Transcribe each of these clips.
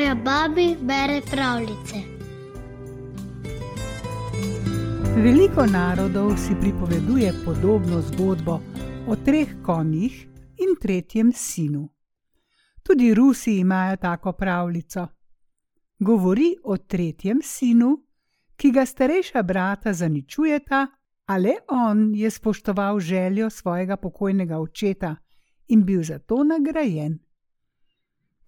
Moja babi bere pravljice. Veliko narodov si pripoveduje podobno zgodbo o treh konjih in tretjem sinu. Tudi Rusi imajo tako pravljico. Govori o tretjem sinu, ki ga starejša brata zaničujeta, ale on je spoštoval željo svojega pokojnega očeta in bil zato nagrajen.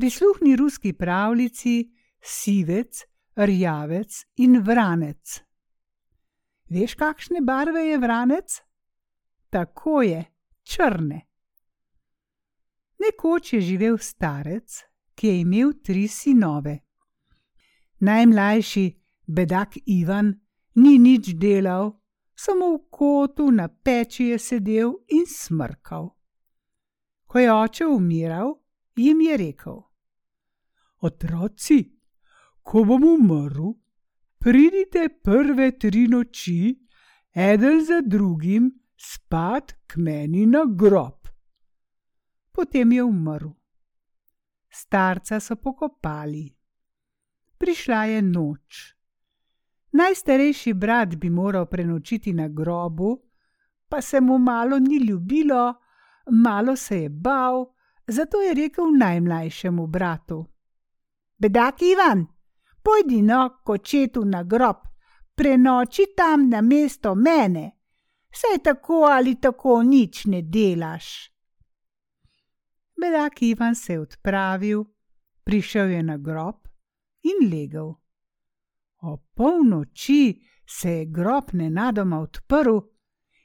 Prisluhni ruski pravljici Sivec, Rjavec in Vranec. Veš, kakšne barve je vranec? Tako je, črne. Nekoč je živel starec, ki je imel tri sinove. Najmlajši, bedak Ivan, ni nič delal, samo v kotu na peči je sedel in smrkal. Ko je oče umiral, jim je rekel: Otroci, ko bom umrl, pridite prve tri noči, eden za drugim, spat k meni na grob. Potem je umrl. Starca so pokopali. Prišla je noč. Najstarejši brat bi moral prenočiti na grobu, pa se mu malo ni ljubilo, malo se je bal, zato je rekel najmlajšemu bratu: Bedak Ivan, pojdi no k očetu na grob, prenoči tam na mesto mene, saj tako ali tako nič ne delaš. Bedak Ivan se je odpravil, prišel je na grob in legel. O polnoči se je grob nenadoma odprl,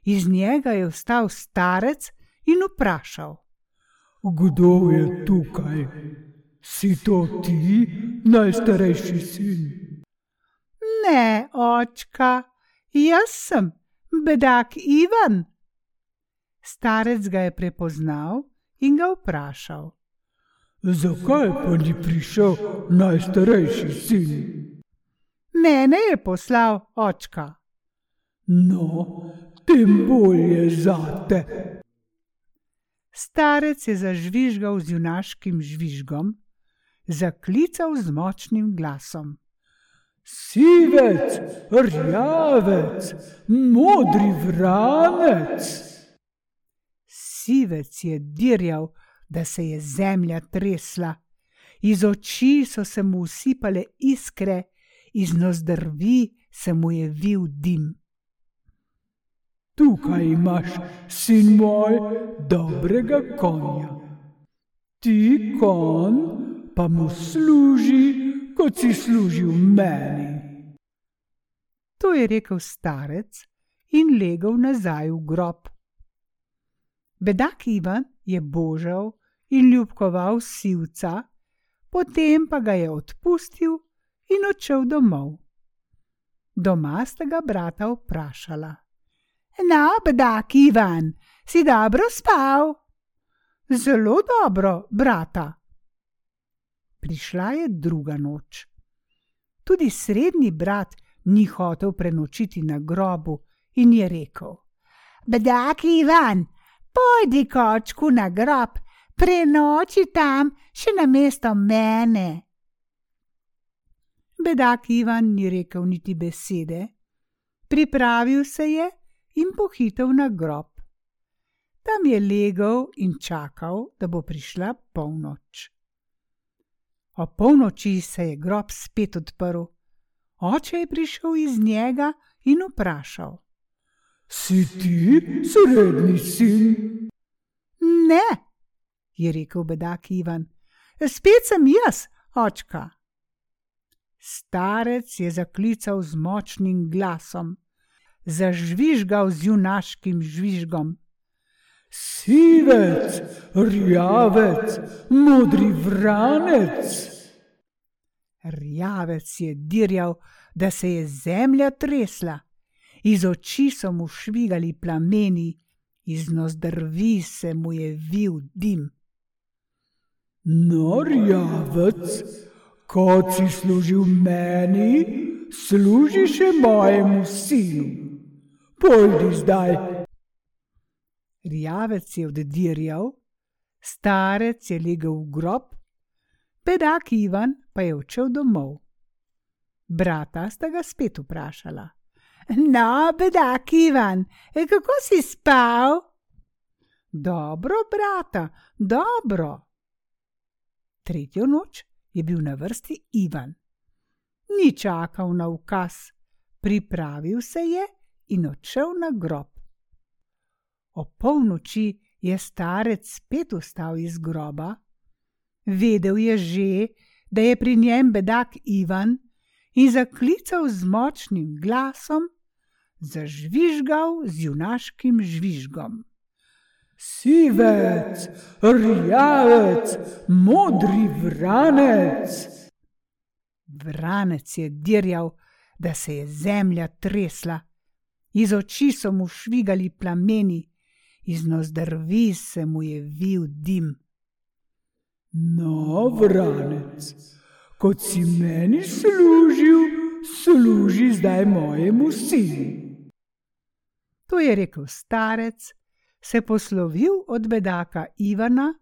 iz njega je vstal starec in vprašal: Kdo je tukaj? Si to ti, najstarejši sin? Ne, očka, jaz sem, bedak Ivan. Starec ga je prepoznal in ga vprašal: Zakaj pa ni prišel najstarejši sin? Mene je poslal očka. No, tem bolje zate. Starec je zažvižgal z junaškim žvižgom, zaklical z močnim glasom. Sivec, rjavec, modri vranec. Sivec je dirjal, da se je zemlja tresla, iz oči so se mu usipale iskre, iz nozdrvi se mu je vil dim. Tukaj imaš, sin moj, dobrega konja. Ti kon pa mu služi, kot si služil meni. To je rekel starec in legel nazaj v grob. Bedak Ivan je božal in ljubkoval sivca, potem pa ga je odpustil in odšel domov. Doma sta ga brata vprašala: No, bedak Ivan, si dobro spal? Zelo dobro, brata. Prišla je druga noč. Tudi srednji brat ni hotel prenočiti na grobu in je rekel: Bedak Ivan, pojdi kočku na grob, prenoči tam še na mesto mene. Bedak Ivan ni rekel niti besede, pripravil se je in pohitel na grob. Tam je legel in čakal, da bo prišla polnoč. O polnoči se je grob spet odprl. Oče je prišel iz njega in vprašal: Si ti srednji sin? Ne, je rekel bedak Ivan, spet sem jaz, očka. Starec je zaklical z močnim glasom zažvižgal z junaškim žvižgom. Sivec, rjavec, modri vranec. Rjavec je dirjal, da se je zemlja tresla, iz oči so mu švigali plameni, iz nozdrvi se mu je vil dim. No, rjavec, kot si služil meni, služi še mojemu sinu pojdi zdaj. Rjavec je oddirjal, starec je legel v grob, pedak Ivan pa je odšel domov. Brata sta ga spet vprašala: No, bedak Ivan, kako si spal? Dobro, brata, dobro. Tretjo noč je bil na vrsti Ivan. Ni čakal na ukaz, pripravil se je in odšel na grob. O polnoči je starec spet vstal iz groba. Vedel je že, da je pri njem bedak Ivan in zaklical z močnim glasom, zažvižgal z junaškim žvižgom. Sivec, rjavec, modri vranec. Vranec je dirjal, da se je zemlja tresla, iz oči so mu švigali plameni, iz nozdrvi se mu je vil dim. No, vranec, kot si meni služil, služi zdaj mojemu sinu. To je rekel starec, se poslovil od bedaka Ivana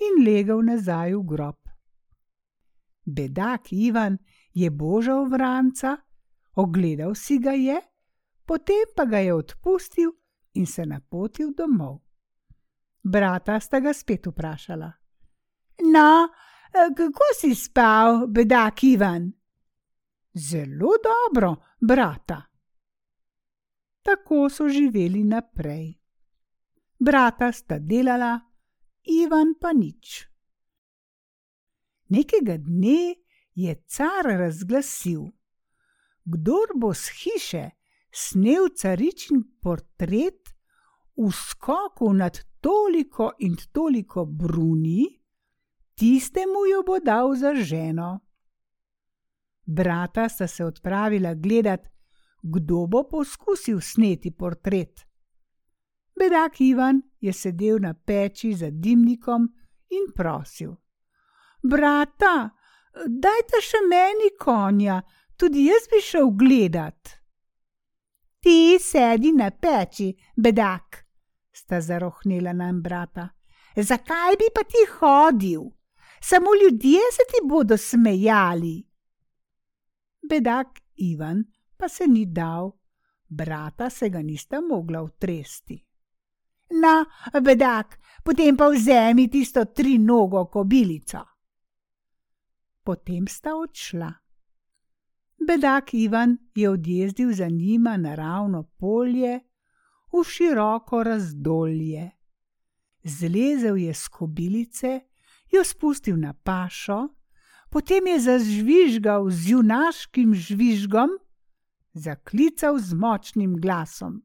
in legel nazaj v grob. Bedak Ivan je božal vranca, ogledal si ga je, potem pa ga je odpustil in se napotil domov. Brata sta ga spet vprašala: No, kako si spal, bedak Ivan? Zelo dobro, brata. Tako so živeli naprej. Brata sta delala, Ivan pa nič. Nekega dne je car razglasil: Kdor bo z hiše snel caričin portret v skoku nad toliko in toliko bruni, tistemu jo bo dal za ženo. Brata sta se odpravila gledat, kdo bo poskusil sneti portret. Bedak Ivan je sedel na peči za dimnikom in prosil: Brata, dajte še meni konja, tudi jaz bi šel gledat. Ti sedi na peči, bedak, sta zarohnela nam brata. Zakaj bi pa ti hodil? Samo ljudje se ti bodo smejali. Bedak Ivan pa se ni dal, brata se ga nista mogla utresti. Na, bedak, potem pa vzemi tisto tri nogo kobilico. Potem sta odšla. Bedak Ivan je odjezdil za njima naravno polje, v široko razdolje. Zlezel je z kobilice, jo spustil na pašo, potem je zažvižgal z junaškim žvižgom, zaklical z močnim glasom: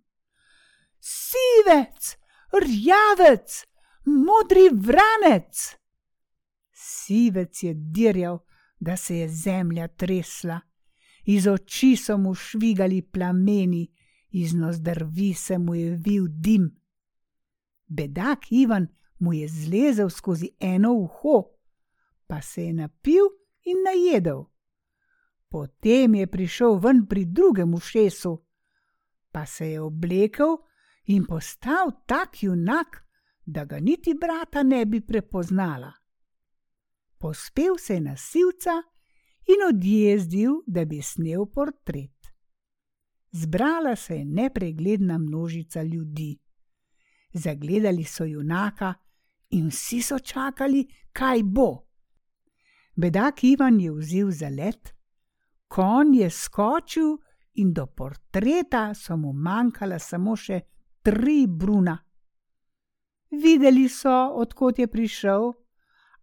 Sivec, rjavec, modri vranec! Sivec je dirjal, da se je zemlja tresla iz oči so mu švigali plameni, iz nozdrvi se mu je vil dim. Bedak Ivan mu je zlezel skozi eno uho, pa se je napil in najedel. Potem je prišel ven pri drugem ušesu, pa se je oblekel in postal tak junak, da ga niti brata ne bi prepoznala. Pospel se je na silca in odjezdil, da bi snel portret. Zbrala se je nepregledna množica ljudi. Zagledali so junaka in vsi so čakali, kaj bo. Bedak Ivan je vzel za let, konj je skočil in do portreta so mu manjkala samo še tri bruna. Videli so, odkot je prišel,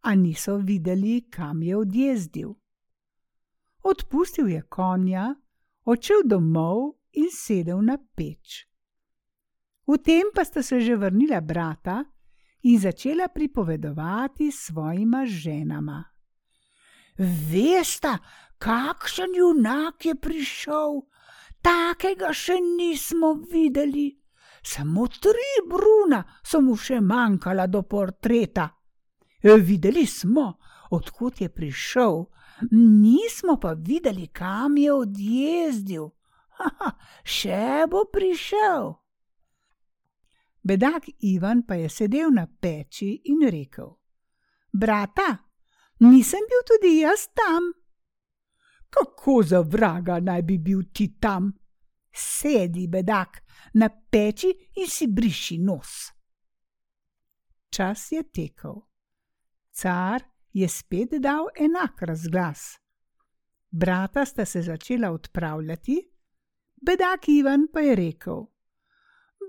a niso videli, kam je odjezdil odpustil je konja, odšel domov in sedel na peč. V tem pa sta se že vrnila brata in začela pripovedovati svojima ženama. Veste, kakšen junak je prišel, takega še nismo videli. Samo tri bruna so mu še manjkala do portreta. Videli smo, odkot je prišel, nismo pa videli, kam je odjezdil. Haha, še bo prišel. Bedak Ivan pa je sedel na peči in rekel: Brata, nisem bil tudi jaz tam, Kako za vraga naj bi bil ti tam? Sedi, bedak, na peči in si briši nos. Čas je tekel. Car je spet dal enak razglas. Brata sta se začela odpravljati, bedak Ivan pa je rekel: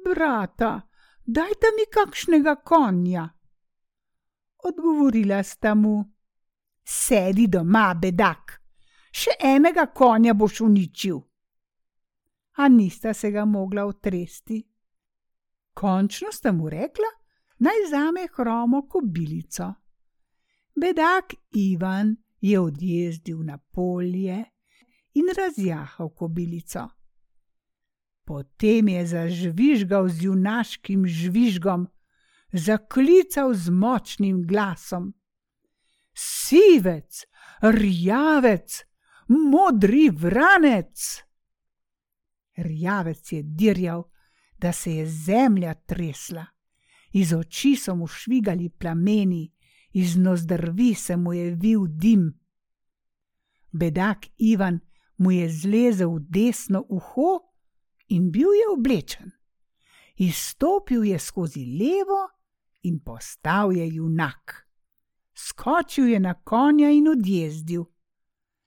Brata, dajte mi kakšnega konja. Odgovorila sta mu: Sedi doma, bedak, še enega konja boš uničil. A nista se ga mogla otresti. Končno sta mu rekla, naj zame hromo kobilico. Bedak Ivan je odjezdil na polje in razjahal kobilico. Potem je zažvižgal z junaškim žvižgom, zaklical z močnim glasom: Sivec, rjavec, modri vranec! Rjavec je dirjal, da se je zemlja tresla, iz oči so mu švigali plameni, iz nozdrvi se mu je vil dim. Bedak Ivan mu je zlezel v desno uho in bil je oblečen. Izstopil je skozi levo in postal je junak. Skočil je na konja in odjezdil.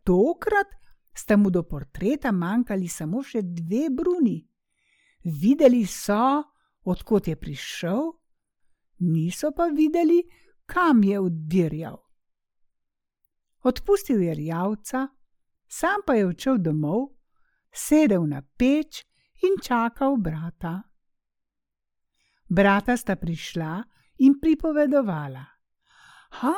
Tokrat sta mu do portreta manjkali samo še dve bruni. Videli so, odkot je prišel, niso pa videli, kam je oddirjal. Odpustil je rjavca, sam pa je odšel domov, sedel na peč in čakal brata. Brata sta prišla in pripovedovala. Ha,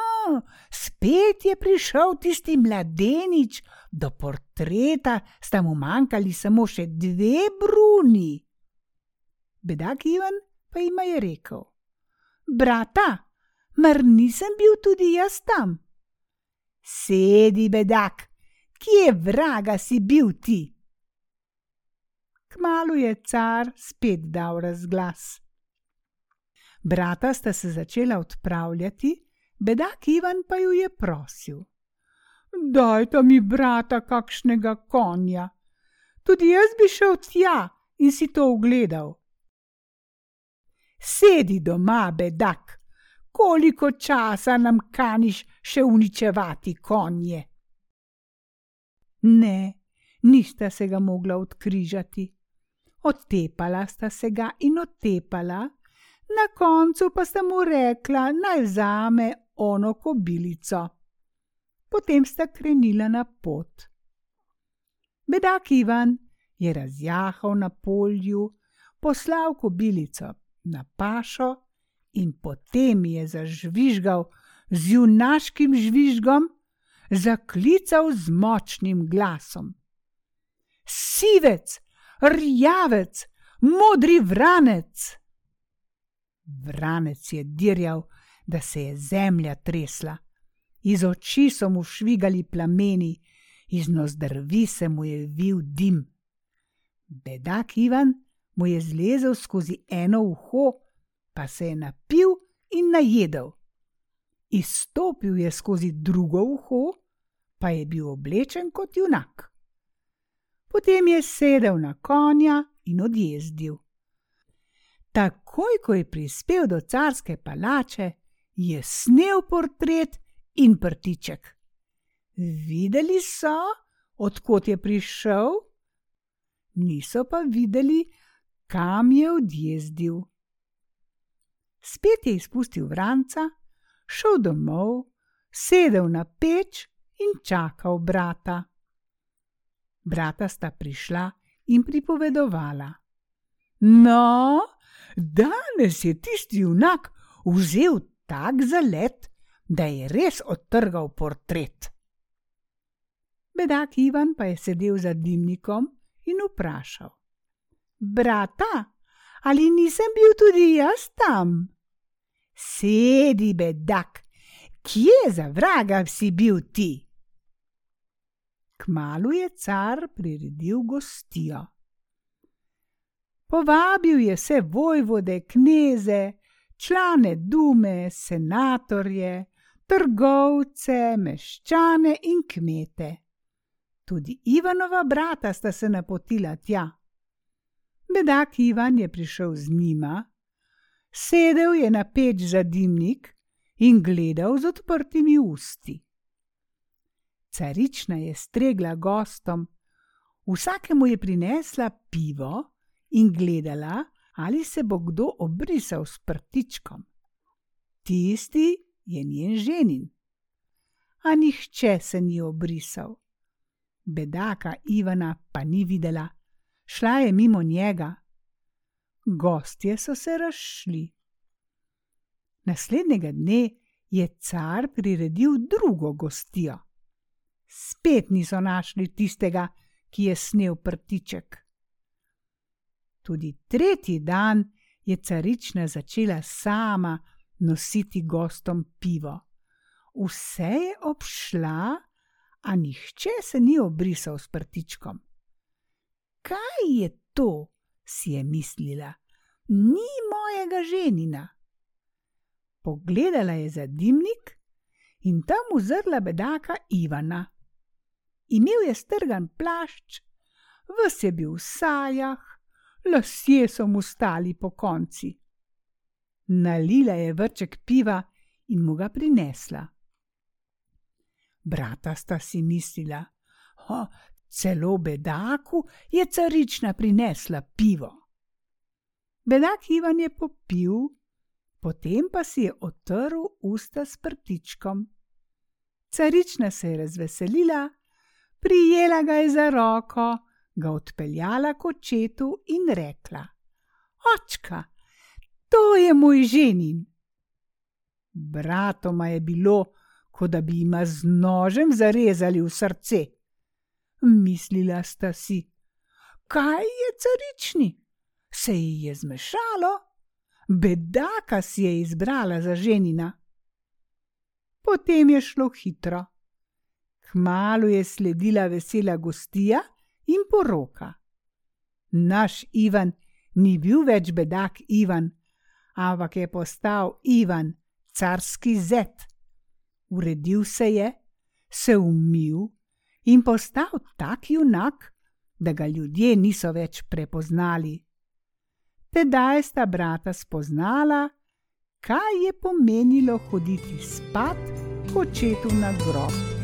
spet je prišel tisti mladenič, do portreta sta mu manjkali samo še dve bruni. Bedak Ivan pa jima je rekel: Brata, mar nisem bil tudi jaz tam? Sedi, bedak, kje vraga si bil ti? Kmalu je car spet dal razglas. Brata sta se začela odpravljati, bedak Ivan pa ju je prosil: Dajte mi, brata, kakšnega konja. Tudi jaz bi šel tja in si to ogledal. Sedi doma, bedak, koliko časa nam kaniš še uničevati konje? Ne, nista se ga mogla odkrižati. Otepala sta se ga in otepala, na koncu pa sta mu rekla, naj vzame ono kobilico. Potem sta krenila na pot. Bedak Ivan je razjahal na polju, poslal kobilico na pašo in potem je zažvižgal z junaškim žvižgom, zaklical z močnim glasom. Sivec, rjavec, modri vranec! Vranec je dirjal, da se je zemlja tresla, iz oči so mu švigali plameni, iz nozdrvi se mu je vil dim. Bedak Ivan mu je zlezel skozi eno uho, pa se je napil in najedel. Izstopil je skozi drugo uho, pa je bil oblečen kot junak. Potem je sedel na konja in odjezdil. Takoj, ko je prispel do carske palače, je snel portret in prtiček. Videli so, odkot je prišel, niso pa videli, kam je odjezdil. Spet je izpustil vranca, šel domov, sedel na peč in čakal brata. Brata sta prišla in pripovedovala. No, danes je tisti junak vzel tak zalet, da je res odtrgal portret. Bedak Ivan pa je sedel za dimnikom in vprašal: Brata, ali nisem bil tudi jaz tam? Sedi, bedak, kje za vraga si bil ti? Kmalu je car priredil gostijo. Povabil je vse vojvode, kneze, člane dume, senatorje, trgovce, meščane in kmete. Tudi Ivanova brata sta se napotila tja. Bedak Ivan je prišel z njima, sedel je na peč za dimnik in gledal z odprtimi usti. Carična je stregla gostom, vsakemu je prinesla pivo in gledala, ali se bo kdo obrisal s prtičkom. Tisti je njen ženin. A nihče se ni obrisal. Bedaka Ivana pa ni videla, šla je mimo njega. Gostje so se razšli. Naslednjega dne je car priredil drugo gostijo. Spet niso našli tistega, ki je snel prtiček. Tudi tretji dan je carična začela sama nositi gostom pivo. Vse je obšla, a nihče se ni obrisal s prtičkom. Kaj je to? si je mislila, ni mojega ženina. Pogledala je za dimnik in tam uzrla bedaka Ivana. Imel je strgan plašč, vse je bil v sajah, lasje so mu stali po konci. Nalila je vrček piva in mu ga prinesla. Brata sta si mislila, oh, celo bedaku je carična prinesla pivo. Bedak Ivan je popil, potem pa si je otrl usta s prtičkom. Carična se je razveselila, prijela ga je za roko, ga odpeljala k očetu in rekla: Očka, to je moj ženin. Bratoma je bilo, kot da bi jima z nožem zarezali v srce. Mislila sta si, kaj je carični, se ji je zmešalo, bedaka si je izbrala za ženina. Potem je šlo hitro. Kmalu je sledila vesela gostija in poroka. Naš Ivan ni bil več bedak Ivan, ampak je postal Ivan, carski zet. Uredil se je, se umil in postal tak junak, da ga ljudje niso več prepoznali. Tedaj sta brata spoznala, kaj je pomenilo hoditi spat, kot očetu na grob.